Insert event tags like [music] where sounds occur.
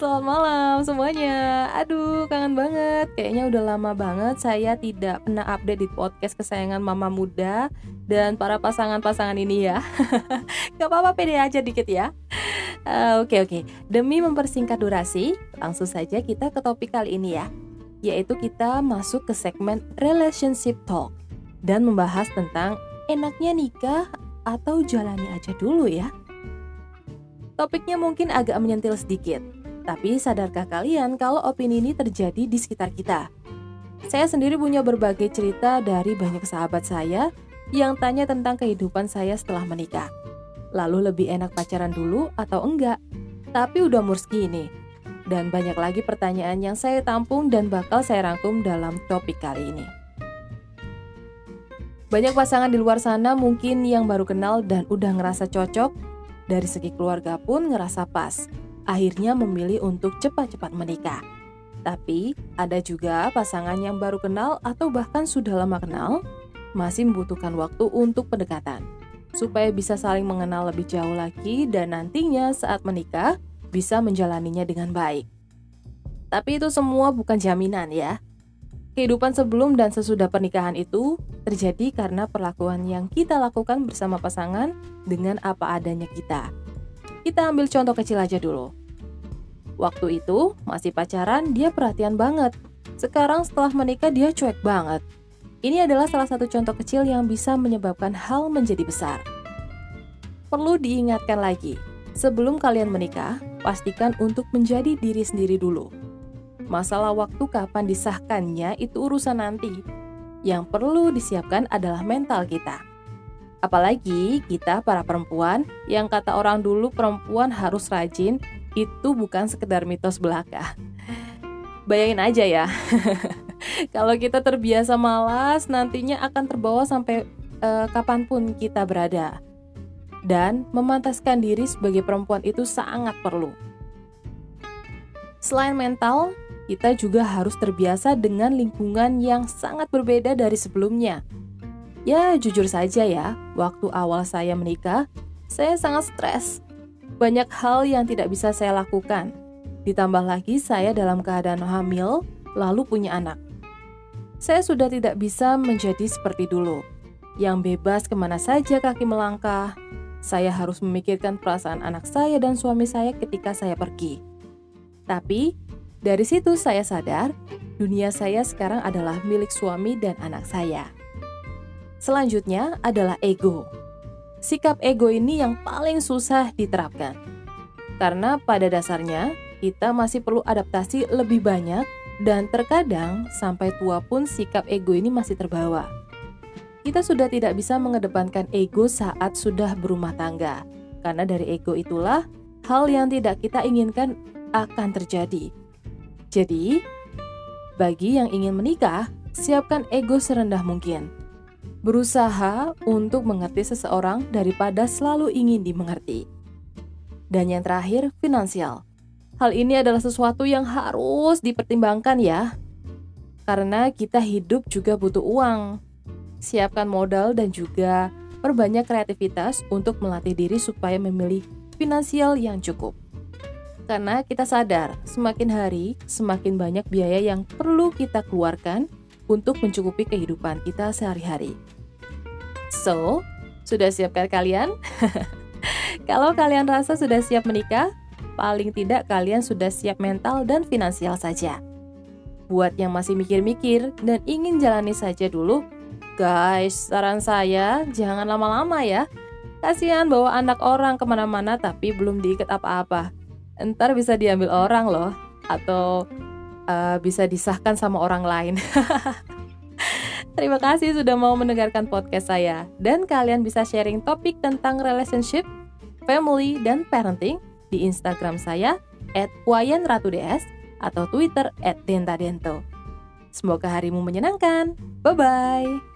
selamat malam semuanya. Aduh, kangen banget. Kayaknya udah lama banget saya tidak pernah update di podcast kesayangan mama muda dan para pasangan-pasangan ini ya. [laughs] Gak apa-apa, pede aja dikit ya. Uh, Oke, okay, oke. Okay. Demi mempersingkat durasi, langsung saja kita ke topik kali ini ya. Yaitu kita masuk ke segmen relationship talk dan membahas tentang enaknya nikah atau jalani aja dulu ya. Topiknya mungkin agak menyentil sedikit, tapi sadarkah kalian kalau opini ini terjadi di sekitar kita? Saya sendiri punya berbagai cerita dari banyak sahabat saya yang tanya tentang kehidupan saya setelah menikah. Lalu lebih enak pacaran dulu atau enggak? Tapi udah umur segini. Dan banyak lagi pertanyaan yang saya tampung dan bakal saya rangkum dalam topik kali ini. Banyak pasangan di luar sana mungkin yang baru kenal dan udah ngerasa cocok, dari segi keluarga pun ngerasa pas, akhirnya memilih untuk cepat-cepat menikah. Tapi ada juga pasangan yang baru kenal atau bahkan sudah lama kenal, masih membutuhkan waktu untuk pendekatan, supaya bisa saling mengenal lebih jauh lagi dan nantinya saat menikah bisa menjalaninya dengan baik. Tapi itu semua bukan jaminan ya. Kehidupan sebelum dan sesudah pernikahan itu terjadi karena perlakuan yang kita lakukan bersama pasangan dengan apa adanya kita. Kita ambil contoh kecil aja dulu. Waktu itu masih pacaran, dia perhatian banget. Sekarang setelah menikah dia cuek banget. Ini adalah salah satu contoh kecil yang bisa menyebabkan hal menjadi besar. Perlu diingatkan lagi, sebelum kalian menikah, pastikan untuk menjadi diri sendiri dulu Masalah waktu kapan disahkannya itu urusan nanti. Yang perlu disiapkan adalah mental kita. Apalagi kita para perempuan yang kata orang dulu perempuan harus rajin itu bukan sekedar mitos belaka. Bayangin aja ya. [laughs] Kalau kita terbiasa malas, nantinya akan terbawa sampai uh, kapan pun kita berada. Dan memantaskan diri sebagai perempuan itu sangat perlu. Selain mental, kita juga harus terbiasa dengan lingkungan yang sangat berbeda dari sebelumnya. Ya, jujur saja ya, waktu awal saya menikah, saya sangat stres. Banyak hal yang tidak bisa saya lakukan. Ditambah lagi saya dalam keadaan hamil, lalu punya anak. Saya sudah tidak bisa menjadi seperti dulu, yang bebas ke mana saja kaki melangkah. Saya harus memikirkan perasaan anak saya dan suami saya ketika saya pergi. Tapi dari situ saya sadar, dunia saya sekarang adalah milik suami dan anak saya. Selanjutnya adalah ego. Sikap ego ini yang paling susah diterapkan. Karena pada dasarnya, kita masih perlu adaptasi lebih banyak dan terkadang sampai tua pun sikap ego ini masih terbawa. Kita sudah tidak bisa mengedepankan ego saat sudah berumah tangga, karena dari ego itulah hal yang tidak kita inginkan akan terjadi, jadi, bagi yang ingin menikah, siapkan ego serendah mungkin. Berusaha untuk mengerti seseorang daripada selalu ingin dimengerti. Dan yang terakhir, finansial. Hal ini adalah sesuatu yang harus dipertimbangkan ya. Karena kita hidup juga butuh uang. Siapkan modal dan juga perbanyak kreativitas untuk melatih diri supaya memilih finansial yang cukup karena kita sadar semakin hari semakin banyak biaya yang perlu kita keluarkan untuk mencukupi kehidupan kita sehari-hari. So, sudah siapkah kalian? [laughs] Kalau kalian rasa sudah siap menikah, paling tidak kalian sudah siap mental dan finansial saja. Buat yang masih mikir-mikir dan ingin jalani saja dulu, guys, saran saya jangan lama-lama ya. Kasihan bawa anak orang ke mana-mana tapi belum diikat apa-apa ntar bisa diambil orang loh atau uh, bisa disahkan sama orang lain. [laughs] Terima kasih sudah mau mendengarkan podcast saya dan kalian bisa sharing topik tentang relationship, family, dan parenting di Instagram saya @wayanratuds atau Twitter @dentadento. Semoga harimu menyenangkan. Bye bye.